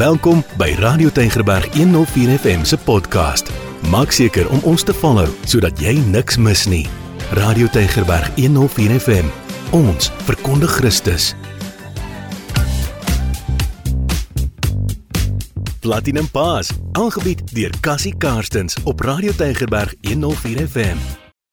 Welkom by Radio Tygerberg 104 FM se podcast. Maak seker om ons te volg sodat jy niks mis nie. Radio Tygerberg 104 FM. Ons verkondig Christus. Platinum Pass, aangebied deur Cassie Karstens op Radio Tygerberg 104 FM.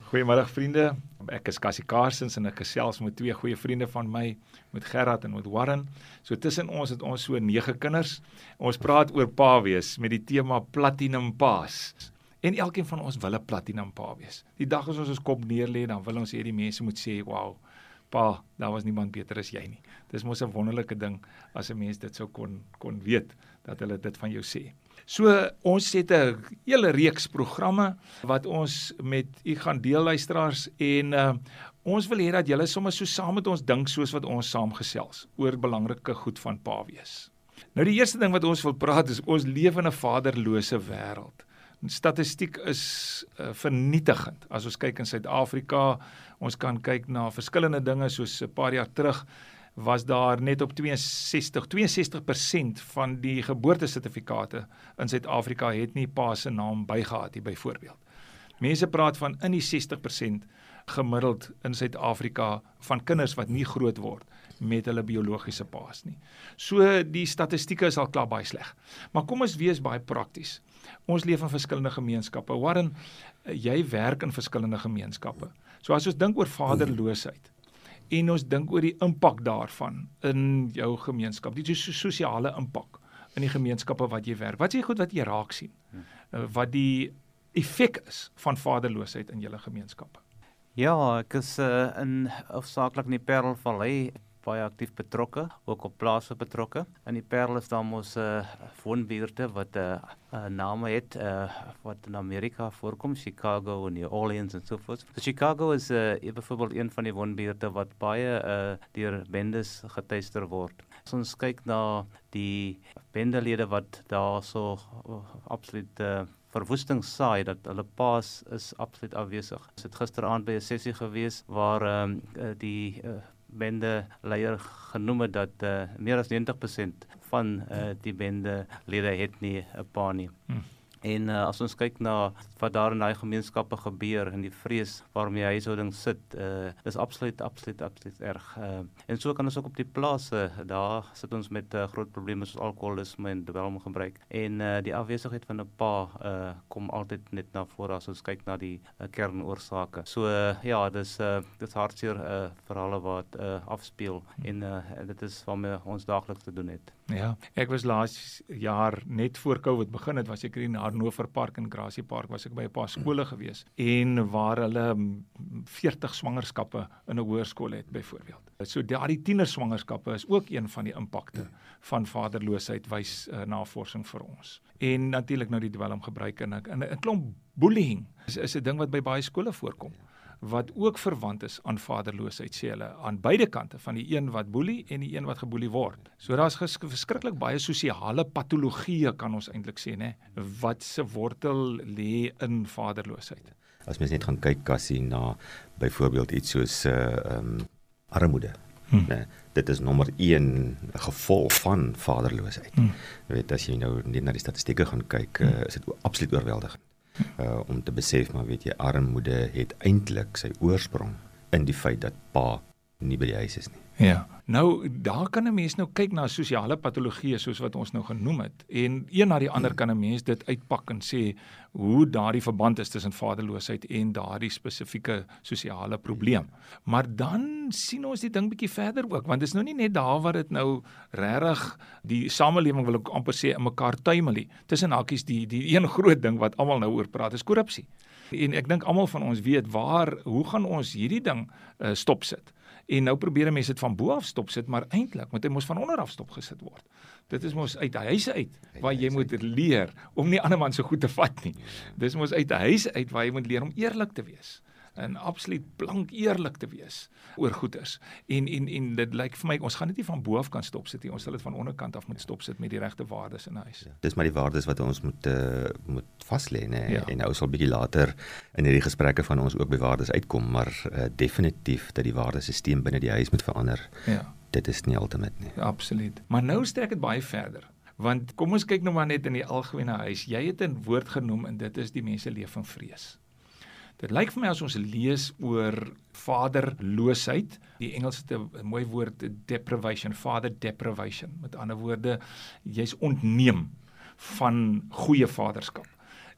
Goeiemôre vriende. Ek is Cassie Karstens en ek gesels met twee goeie vriende van my, met Gerard en met Warren. So tussen ons het ons so 9 kinders. Ons praat oor pa wees met die tema Platinum Paas. En elkeen van ons wil 'n platinum pa wees. Die dag as ons ons kop neerlê, dan wil ons hê die mense moet sê, "Wow, pa, daar was niemand beter as jy nie." Dis mos 'n wonderlike ding as 'n mens dit sou kon kon weet dat hulle dit van jou sê. So ons het 'n hele reeks programme wat ons met u gaan deel luisteraars en uh, ons wil hê dat julle sommer so saam met ons dink soos wat ons saamgesels oor belangrike goed van pa wees. Nou die eerste ding wat ons wil praat is ons leef in 'n vaderlose wêreld. Statistiek is uh, vernietigend. As ons kyk in Suid-Afrika, ons kan kyk na verskillende dinge soos 'n paar jaar terug was daar net op 62 62% van die geboortesertifikate in Suid-Afrika het nie pa se naam bygehad nie byvoorbeeld. Mense praat van in die 60% gemiddeld in Suid-Afrika van kinders wat nie groot word met hulle biologiese paas nie. So die statistieke is al klaar baie sleg. Maar kom ons wees baie prakties. Ons leef in verskillende gemeenskappe. Warren, jy werk in verskillende gemeenskappe. So as ons dink oor vaderloosheid, en ons dink oor die impak daarvan in jou gemeenskap, die sosiale impak in die gemeenskappe wat jy werk. Wat is die goed wat jy raak sien? Uh, wat die effek is van vaderloosheid in julle gemeenskappe? Ja, ek is uh, in hoofsaaklik in die Parelvallei baie aktief betrokke, ook op plase betrokke. In die Parel is daar mos 'n uh, woonbuurte wat 'n uh, uh, name het uh, wat in Amerika voorkom, Chicago en New Orleans en so voort. So Chicago is 'n uh, byvoorbeeld een van die woonbuurte wat baie uh, deur bendes getuister word. As ons kyk na die bendelede wat daar so uh, absoluut uh, verwoesting saai dat hulle paas is absoluut afwesig. Ons het gisteraand by 'n sessie gewees waar um, die uh, bende leier genoem het dat uh, meer as 90% van uh, die bende lede het nie 'n pa nie. Hmm. En uh, as ons kyk na wat daar in daai gemeenskappe gebeur en die vrees waarmee huishoudings sit, uh dis absoluut absoluut absoluut erg. Uh en so kan ons ook op die plase, daar sit ons met uh, groot probleme soos alkoholisme en dwelmgebruik. En uh die afwesigheid van 'n pa uh kom altyd net na vore as ons kyk na die uh, kernoorsake. So uh, ja, dis uh dis hartseer uh verhale wat uh afspeel en uh dit is waarmee ons daagliks te doen het. Ja, ek was laas jaar net voor Covid begin het, was ek in Hannover Park en Gracie Park was ek by 'n paar skole gewees en waar hulle 40 swangerskappe in 'n hoërskool het byvoorbeeld. So daardie tiener swangerskappe is ook een van die impakte van vaderloosheid wys uh, navorsing vir ons. En natuurlik nou die dwelmgebruik en 'n klomp bullying is, is 'n ding wat by baie skole voorkom. Wat ook verwant is aan vaderloosheid sê hulle aan beide kante van die een wat boelie en die een wat geboelie word. So daar's verskriklik baie sosiale patologieë kan ons eintlik sê nê wat se wortel lê in vaderloosheid. As mens net gaan kyk kassie na byvoorbeeld iets soos uh um armoede. Hmm. Nee, dit is nommer 1 gevolg van vaderloosheid. Hmm. Jy weet as jy nou net na die statistieke gaan kyk, uh, is dit absoluut oorweldigend uh om te besef maar weet jy armoede het eintlik sy oorsprong in die feit dat pa nie by die huis is nie. Ja. Nou daar kan 'n mens nou kyk na sosiale patologieë soos wat ons nou genoem het en een na die ander kan 'n mens dit uitpak en sê hoe daardie verband is tussen vaderloosheid en daardie spesifieke sosiale probleem. Maar dan sien ons die ding bietjie verder ook want dit is nou nie net daar waar dit nou regtig die samelewing wil ek amper sê in mekaar tuimelie. Tussen hakies die die een groot ding wat almal nou oor praat is korrupsie. En ek dink almal van ons weet waar hoe gaan ons hierdie ding uh, stop sit? En nou probeer mense dit van bo af stop sit, maar eintlik moet dit mos van onder af stop gesit word. Dit is mos uit die huis uit waar jy moet leer om nie ander man se goed te vat nie. Dis mos uit die huis uit waar jy moet leer om eerlik te wees en absoluut blank eerlik te wees oor goeders. En en en dit lyk vir my ons gaan dit nie van bo af kan stop sit nie. Ons sal dit van onderkant af moet stop sit met die regte waardes in huis. Ja, dis maar die waardes wat ons moet uh, moet vas lê nê ja. en nou sal bietjie later in hierdie gesprekke van ons ook by waardes uitkom, maar uh, definitief dat die waardesisteem binne die huis moet verander. Ja. Dit is nie altemat nie. Absoluut. Maar nou strek dit baie verder. Want kom ons kyk nou maar net in die algemene huis. Jy het 'n woord genoem en dit is die mense leef in vrees. Dit lyk vir my as ons lees oor vaderloosheid, die Engels het 'n mooi woord deprivation, father deprivation. Met ander woorde, jy's ontneem van goeie vaderskap.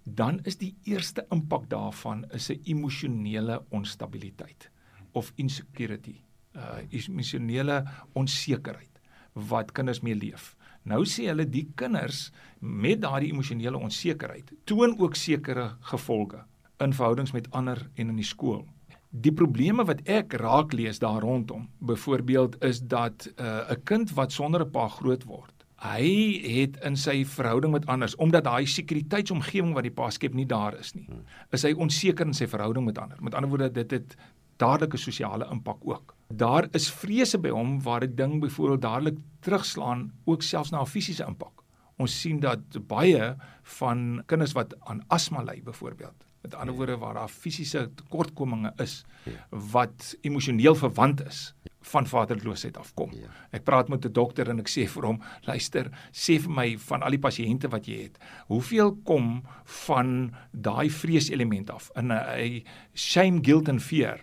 Dan is die eerste impak daarvan is 'n emosionele onstabiliteit of insecurity, uh emosionele onsekerheid wat kinders mee leef. Nou sê hulle die kinders met daardie emosionele onsekerheid toon ook sekere gevolge in verhoudings met ander en in die skool. Die probleme wat ek raak lees daar rondom, byvoorbeeld is dat 'n uh, kind wat sonder 'n pa groot word, hy het in sy verhouding met anders omdat daai sekuriteitsomgewing wat die pa skep nie daar is nie. Is hy onseker in sy verhouding met ander. Met ander woorde dit het dadelike sosiale impak ook. Daar is vrese by hom waar 'n ding byvoorbeeld dadelik terugslaan ook selfs na 'n fisiese impak. Ons sien dat baie van kinders wat aan asma ly byvoorbeeld Met ander woorde waar daar fisiese tekortkominge is ja. wat emosioneel verwant is van vaderloosheid afkom. Ja. Ek praat met 'n dokter en ek sê vir hom, luister, sê vir my van al die pasiënte wat jy het, hoeveel kom van daai vreeselement af? In 'n shame, guilt and fear.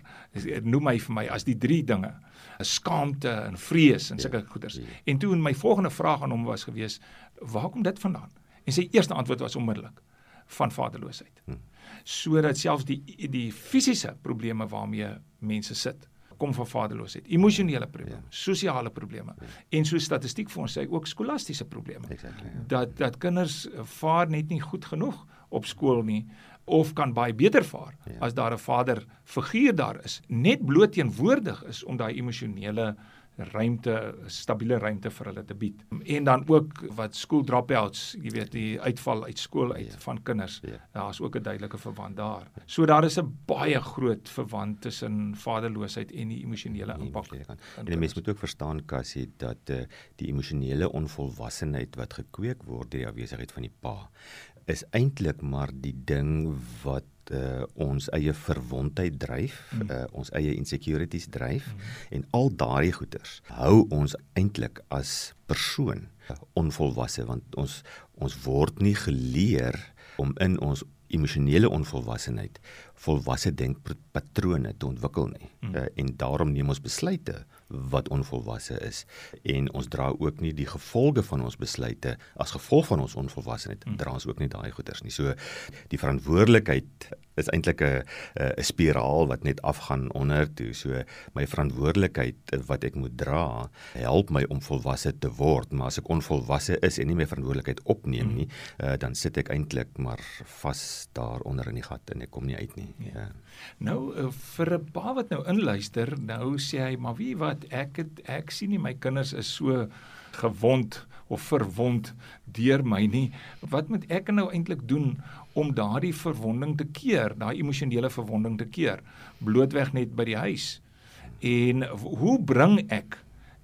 Noem my vir my as die drie dinge. 'n Skaamte en vrees en sulke ja. goeders. Ja. En toe in my volgende vraag aan hom was gewees, waar kom dit vandaan? En sy eerste antwoord was onmiddellik van vaderloosheid. Hmm sodat selfs die die fisiese probleme waarmee mense sit kom van vaderloosheid, emosionele probleme, ja. sosiale probleme ja. en so statistiek vir ons sê ook skolastiese probleme. Exactly, ja. Dat dat kinders vaar net nie goed genoeg op skool nie of kan baie beter vaar ja. as daar 'n vader figuur daar is, net bloot teenwoordig is om daai emosionele ruimte, stabiele ruimte vir hulle te bied. En dan ook wat school dropouts, jy weet die uitval uit skool uit ja. van kinders. Ja. Daar's ook 'n duidelike verband daar. So daar is 'n baie groot verband tussen vaderloosheid en die emosionele impak. En die mens moet ook verstaan Cassie dat uh, die emosionele onvolwassenheid wat gekweek word deur die afwesigheid van die pa is eintlik maar die ding wat uh, ons eie verwondheid dryf, mm. uh, ons eie insecurities dryf mm. en al daardie goeters hou ons eintlik as persoon uh, onvolwasse want ons ons word nie geleer om in ons emosionele onvolwassenheid volwasse denkpatrone te ontwikkel nie. Mm. Uh, en daarom neem ons besluite wat onvolwasse is en ons dra ook nie die gevolge van ons besluite as gevolg van ons onvolwassenheid mm. dra ons ook nie daai goeders nie. So die verantwoordelikheid is eintlik 'n 'n spiraal wat net afgaan onder toe. So my verantwoordelikheid wat ek moet dra, help my om volwasse te word, maar as ek onvolwasse is en nie my verantwoordelikheid opneem nie, uh, dan sit ek eintlik maar vas daar onder in die gat en ek kom nie uit nie. Ja. Ja. Nou uh, vir 'n pa wat nou inluister, nou sê hy, maar wie wat ek het, ek sien nie my kinders is so gewond of verwond deur my nie. Wat moet ek nou eintlik doen om daardie verwonding te keer, daai emosionele verwonding te keer, blootweg net by die huis. En hoe bring ek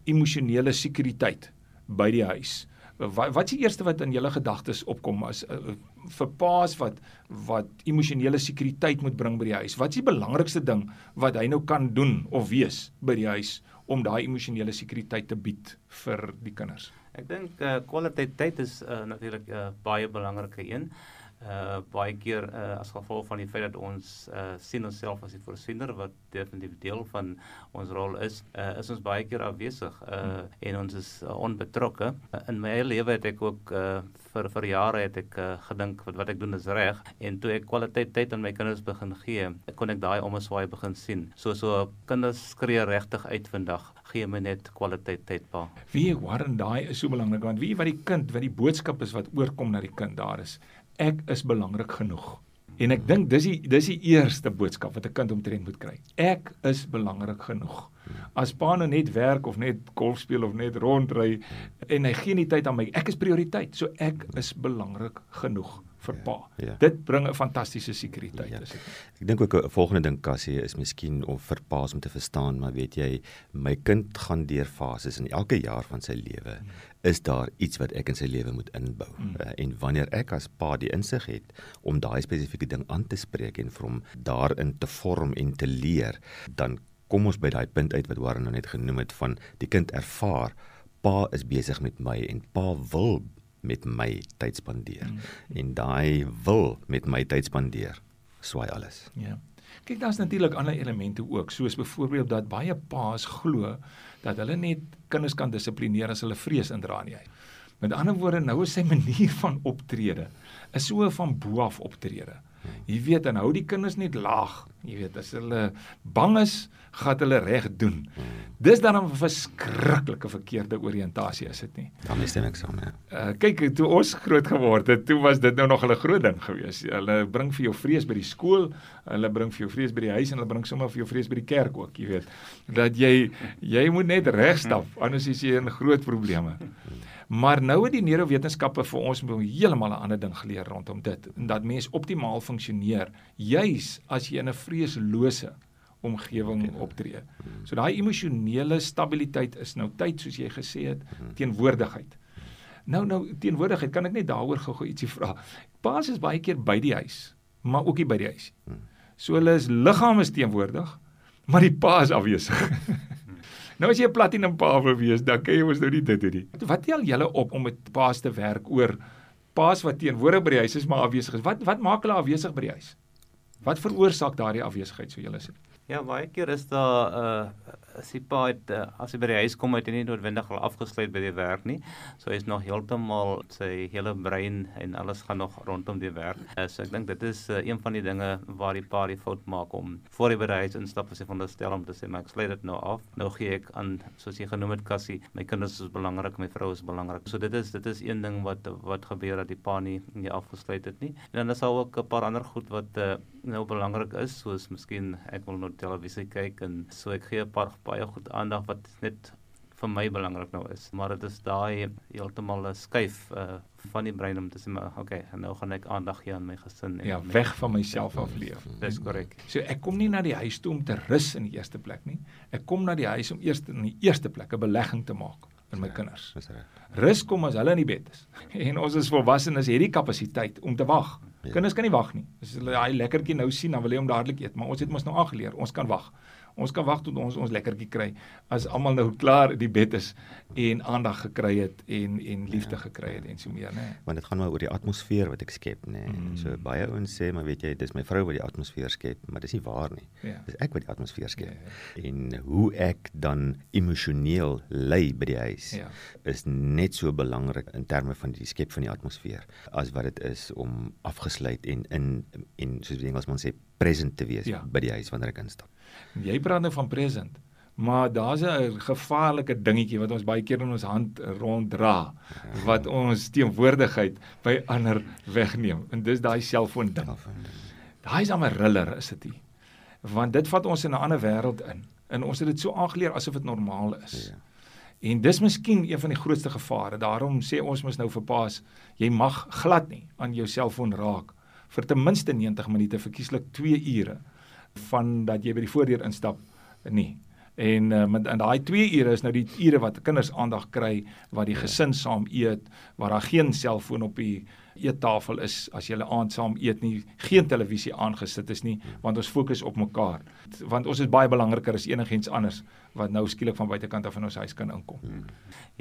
emosionele sekuriteit by die huis? Wat wat is die eerste wat in julle gedagtes opkom as uh, vir paas wat wat emosionele sekuriteit moet bring by die huis? Wat is die belangrikste ding wat hy nou kan doen of wees by die huis om daai emosionele sekuriteit te bied vir die kinders? Ek dink uh, kwaliteit tyd is uh, natuurlik 'n uh, baie belangrike een uh baie keer uh as gevolg van die feit dat ons uh sien onsself as die voorsiener wat definitief deel van ons rol is, uh is ons baie keer afwesig uh hmm. en ons is uh, onbetrokke. Uh, in my eie lewe het ek ook uh vir vir jare het ek uh, gedink wat wat ek doen is reg en toe ek kwaliteit tyd aan my kinders begin gee, kon ek daai omswaai begin sien. So so kinders skree regtig uit vandag gee my net kwaliteit tyd pa. Wie Warren daai is so belangrik want wie wat die kind wat die boodskap is wat oorkom na die kind daar is ek is belangrik genoeg. En ek dink dis die dis die eerste boodskap wat 'n kind omtrent moet kry. Ek is belangrik genoeg. As pa nou net werk of net golf speel of net rondry en hy gee nie tyd aan my, ek is prioriteit. So ek is belangrik genoeg vir pa. Ja, ja. Dit bring 'n fantastiese sekuriteit ja. as ek. Ek dink ook 'n volgende ding Cassie is miskien om vir pa's om te verstaan, maar weet jy, my kind gaan deur fases in elke jaar van sy lewe. Hmm. Is daar iets wat ek in sy lewe moet inbou? Hmm. Uh, en wanneer ek as pa die insig het om daai spesifieke ding aan te spreek en vir hom daarin te vorm en te leer, dan kom ons by daai punt uit wat Warren nou net genoem het van die kind ervaar pa is besig met my en pa wil met my tyd spandeer. Mm. En daai wil met my tyd spandeer swaai alles. Ja. Kyk, daar's natuurlik ander elemente ook, soos byvoorbeeld dat baie paas glo dat hulle net kinders kan dissiplineer as hulle vrees indra nie. Met ander woorde, nou is sy manier van optrede is so van bo af optrede. Jy weet, en hou die kinders net laag. Jy weet, as hulle bang is, gaan hulle reg doen. Dis dan 'n verskriklike verkeerde oriëntasie is dit nie? Dan stem ek saam, ja. Uh kyk, toe ons groot geword het, toe was dit nou nog 'n groot ding geweest. Hulle bring vir jou vrees by die skool, hulle bring vir jou vrees by die huis en hulle bring sommer vir jou vrees by die kerk ook, jy weet. Dat jy jy moet net reg stap, anders is jy in groot probleme. Maar nou het die neurowetenskappe vir ons heeltemal 'n ander ding geleer rondom dit, en dat mens optimaal funksioneer juis as jy in 'n vreeslose omgewing optree. So daai emosionele stabiliteit is nou tyd soos jy gesê het, teenwoordigheid. Nou nou teenwoordigheid, kan ek net daaroor gou-gou ietsie vra. Paas is baie keer by die huis, maar ook nie by die huis. So hulle is liggaam is teenwoordig, maar die pa is afwesig. Nou as jy 'n platinum pa wil wees, dan kan jy mos nou nie dit doen nie. Wat tel julle op om met paas te werk oor paas wat teenwoordig by die huis is maar afwesig is? Wat wat maak hulle afwesig by die huis? Wat veroorsaak daardie afwesigheid so julle sê? Ja, baie keer is daar 'n uh, as die pa het uh, as hy by die huis kom het hy nie noodwendig al afgesluit by die werk nie. So hy's nog heeltemal sy hele brein en alles gaan nog rondom die werk. Uh, so ek dink dit is uh, een van die dinge waar die pa die fout maak om voor hy by die huis instap as hy van stel om te sê maar ek sluit dit nou af. Nou gee ek aan soos jy genoem het Cassie, my kinders is belangrik, my vrou is belangrik. So dit is dit is een ding wat wat gebeur dat die pa nie nie afgesluit het nie. En dan is daar ook 'n paar ander goed wat uh, nou belangrik is soos miskien ek wil nou televisie kyk en so ek gee 'n paar baie goed aandag wat net vir my belangrik nou is. Maar dit is daai heeltemal 'n skuif uh van die brein om te sê maar okay, nou gaan ek aandag gee aan my gesin en Ja, weg van myself af leef. Dis korrek. So ek kom nie na die huis toe om te rus in die eerste plek nie. Ek kom na die huis om eers in die eerste plek 'n belegging te maak in my kinders. Dis reg. Rus kom as hulle in die bed is. En ons is volwassenes het die kapasiteit om te wag. Ja. Kinders kan nie wag nie. As hulle daai lekkertjie nou sien, dan wil hy hom dadelik eet, maar ons het mos nou aangeleer, ons kan wag. Ons kan wag tot ons ons lekkertjie kry as almal nou klaar die bed is en aandag gekry het en en liefde ja, gekry het en so meer, né? Want dit gaan maar oor die atmosfeer wat ek skep, né? Mm. So baie ouens sê, maar weet jy, dis my vrou wat die atmosfeer skep, maar dis nie waar nie. Ja. Dis ek wat die atmosfeer skep. Ja, ja. En hoe ek dan emosioneel lei by die huis ja. is net so belangrik in terme van die skep van die atmosfeer as wat dit is om afgesluit en in en soos die Engelsman sê present te wees ja. by die huis wanneer ek instap. Jy praat nou van present, maar daar's 'n gevaarlike dingetjie wat ons baie keer in ons hand ronddra wat ons teenwoordigheid by ander wegneem. En dis daai selfoon ding. Daai is 'n riller is dit nie. Want dit vat ons in 'n ander wêreld in. En ons het dit so aangeleer asof dit normaal is. Ja. En dis miskien een van die grootste gevare. Daarom sê ons mos nou vir paas, jy mag glad nie aan jou selfoon raak vir ten minste 90 minute, verkieslik 2 ure van dat jy by die voordeur instap nie. En uh, met in daai 2 ure is nou die ure wat kinders aandag kry, wat die gesin saam eet, waar daar geen selfoon op die eettafel is as jy aand saam eet nie, geen televisie aangesit is nie, want ons fokus op mekaar. Want ons is baie belangriker as enigiets anders wat nou skielik van buitekant af in ons huis kan inkom.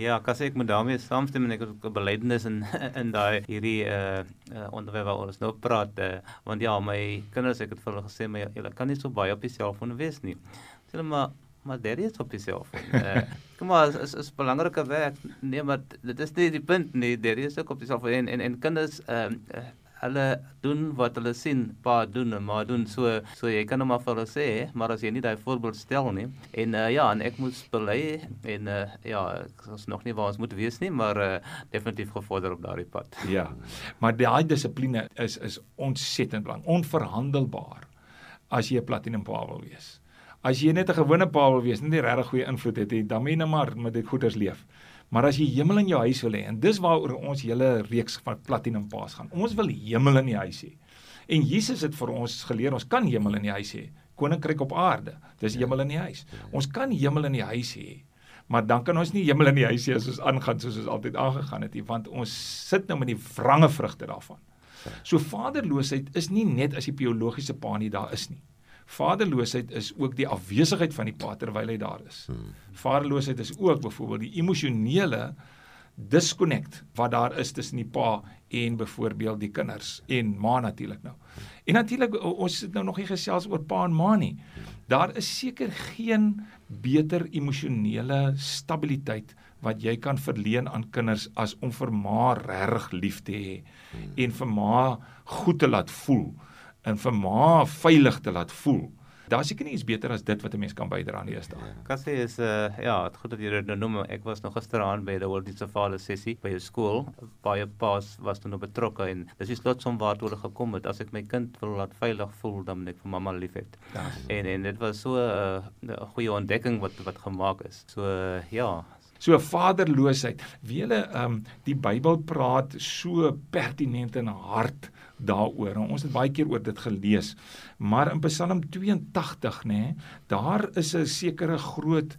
Ja, kas ek moet daarmee saamstem en ek het 'n belydenis in in daai hierdie uh, uh onderwerp waar ons nou praat, uh, want ja, my kinders ek het vir hulle gesê my julle kan nie so baie op die selfoon wees nie. Hulle maar maar dit is op jouself. Uh, kom maar, is is, is belangrike werk. Nee, maar dit is nie die punt nie. Dit is ook op jouself en en en kinders ehm uh, hulle doen wat hulle sien. Pa doen maar doen. So so jy kan hom maar vir hulle sê maar as jy nie daai voorbeeld stel nie. En uh, ja en ek moet bely en uh, ja ons nog nie waar ons moet wees nie maar uh, definitief gevorder op daardie pad. Ja maar daai dissipline is is ontsettend belangrik onverhandelbaar as jy 'n platinum pa wil wees As jy net 'n gewone pa wil wees, net 'n regtig goeie invloed het, dan moet jy net maar met dit goeders leef. Maar as jy hemel in jou huis wil hê, en dis waaroor ons hele reeks van platinum paas gaan. Ons wil hemel in die huis hê. En Jesus het vir ons geleer ons kan hemel in die huis hê. Koninkryk op aarde. Dis hemel in die huis. Ons kan hemel in die huis hê. Maar dan kan ons nie hemel in die huis hê as ons aangaan soos ons altyd aangegaan het nie, want ons sit nou met die wrange vrugte daarvan. So vaderloosheid is nie net as die biologiese pa nie daar is nie. Vaderloosheid is ook die afwesigheid van die pa terwyl hy daar is. Hmm. Vaderloosheid is ook byvoorbeeld die emosionele disconnect wat daar is tussen die pa en byvoorbeeld die kinders en ma natuurlik nou. En natuurlik ons sit nou nog nie gesels oor pa en ma nie. Daar is seker geen beter emosionele stabiliteit wat jy kan verleen aan kinders as om vir ma reg lief te hê en vir ma goed te laat voel en vir ma veilig te laat voel. Daar seker nie iets beter as dit wat 'n mens kan bydra aan die eerste. Ja. Kan sê is uh ja, dit goed dat jy dit nou noem. Ek was nog gisteraand by die World Teacher Father sessie by 'n skool. Baie paas was toe nou betrokke en dis die slotsom waartoe hulle gekom het. As ek my kind wil laat veilig voel, dan moet ek vir mamma liefhet. Ja. En en dit was so uh, 'n uh, goeie ontdekking wat wat gemaak is. So uh, ja, So vaderloosheid. Wie hulle ehm um, die Bybel praat so pertinent en hard daaroor. En ons het baie keer oor dit gelees. Maar in Psalm 82, nê, nee, daar is 'n sekere groot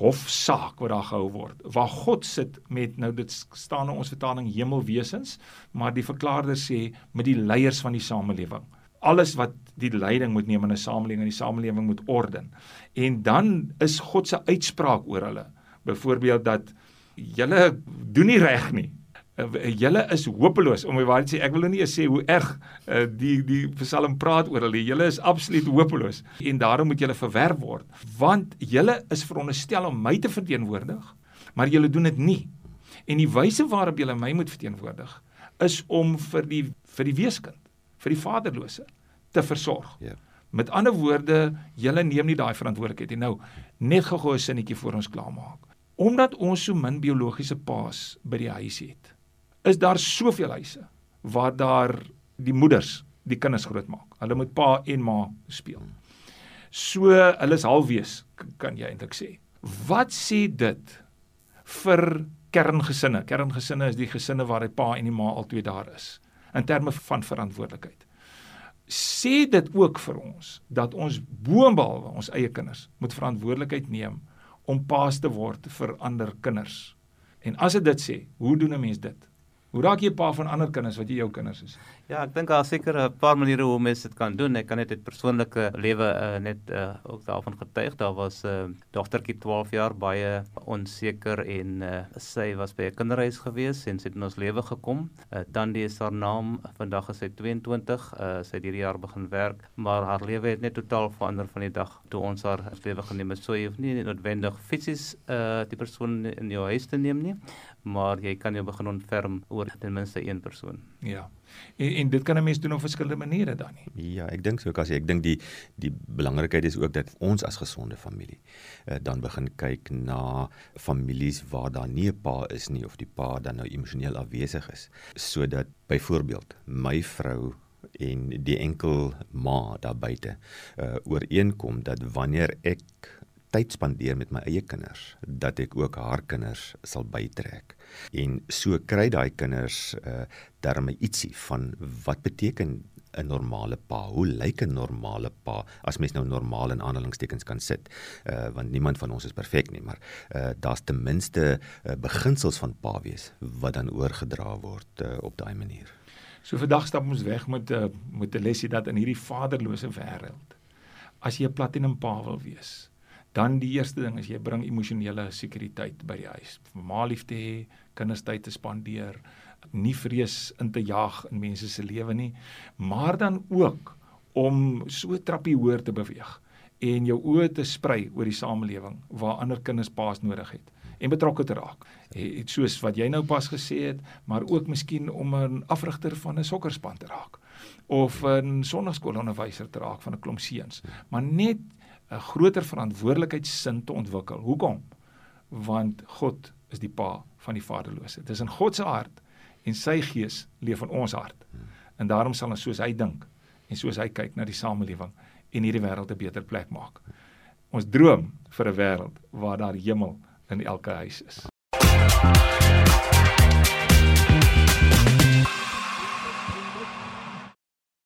hofsaak wat daar gehou word waar God sit met nou dit staan in ons vertaling hemelwesens maar die verklaarder sê met die leiers van die samelewing alles wat die leiding moet neem in 'n samelewing en die samelewing moet orden en dan is God se uitspraak oor hulle byvoorbeeld dat julle doen nie reg nie julle is hopeloos. Om my waarheid sê ek wil nou nie sê hoe erg uh, die die Psalm praat oor hulle julle is absoluut hopeloos. En daarom moet julle verwerp word. Want julle is veronderstel om my te verteenwoordig maar julle doen dit nie. En die wyse waarop julle my moet verteenwoordig is om vir die vir die weeskind vir die vaderlose te versorg. Ja. Met ander woorde, julle neem nie daai verantwoordelikheid. Nie. Nou, net gou-gou 'n sinnetjie voor ons klaarmaak. Omdat ons so min biologiese paas by die huis het, is daar soveel huise waar daar die moeders die kinders grootmaak. Hulle moet pa en ma speel. So hulle is halfwees kan jy eintlik sê. Wat sê dit vir kerngesinne? Kerngesinne is die gesinne waar die pa en die ma altyd daar is in terme van verantwoordelikheid. Sê dit ook vir ons dat ons boonbehalwe ons eie kinders moet verantwoordelikheid neem om paas te word vir ander kinders. En as dit dit sê, hoe doen 'n mens dit? Hoe raak jy pa van ander kinders wat jy jou kinders is? Ja, ek dink daar seker 'n paar maniere hoe mense dit kan doen. Ek kan net uit persoonlike lewe uh, net uh, ook daarvan getuig. Daar was 'n uh, eh, dogtertjie 12 jaar baie onseker en uh, sy was by 'n kinderhuis gewees en sy het in ons lewe gekom. Uh, Tandi is haar naam. Vandag is sy 22. Uh, sy het hierdie jaar begin werk, maar haar lewe het net totaal verander van die dag toe ons haar lewe geneem het. So jy hoef nie noodwendig fisies uh, die persoon in jou huis te neem nie, maar jy kan jou begin ontferm oor ten minste een persoon. Ja. En, en dit kan 'n mens doen op verskillende maniere dan nie. Ja, ek dink so Cassie, ek dink die die belangrikheid is ook dat ons as gesonde familie uh, dan begin kyk na families waar daar nie 'n pa is nie of die pa dan nou emosioneel afwesig is, sodat byvoorbeeld my vrou en die enkel ma daar buite uh, ooreenkom dat wanneer ek tyd spandeer met my eie kinders dat ek ook haar kinders sal bytrek en so kry daai kinders uh, darme ietsie van wat beteken 'n normale pa? Hoe lyk 'n normale pa as mens nou normaal in aanhalingstekens kan sit? Uh, want niemand van ons is perfek nie maar uh, daar's ten minste uh, beginsels van pa wees wat dan oorgedra word uh, op daai manier. So vandag stap ons weg met 'n uh, met 'n lesie dat in hierdie vaderlose wêreld as jy 'n platinum pa wil wees Dan die eerste ding is jy bring emosionele sekuriteit by die huis. Ma liefde hê, kinders tyd te spandeer, nie vrees in te jag in mense se lewe nie, maar dan ook om so trappie hoër te beweeg en jou oë te sprei oor die samelewing waar ander kinders paas nodig het en betrokke te raak. Het soos wat jy nou pas gesê het, maar ook miskien om 'n afrigter van 'n sokkerspan te raak of 'n sonnaskoolonderwyser te raak van 'n klomp seuns. Maar net 'n groter verantwoordelikheidsin te ontwikkel. Hoekom? Want God is die pa van die vaderlose. Dit is in God se hart en sy gees leef in ons hart. En daarom sal ons soos hy dink en soos hy kyk na die samelewing en hierdie wêreld 'n beter plek maak. Ons droom vir 'n wêreld waar daar hemel in elke huis is.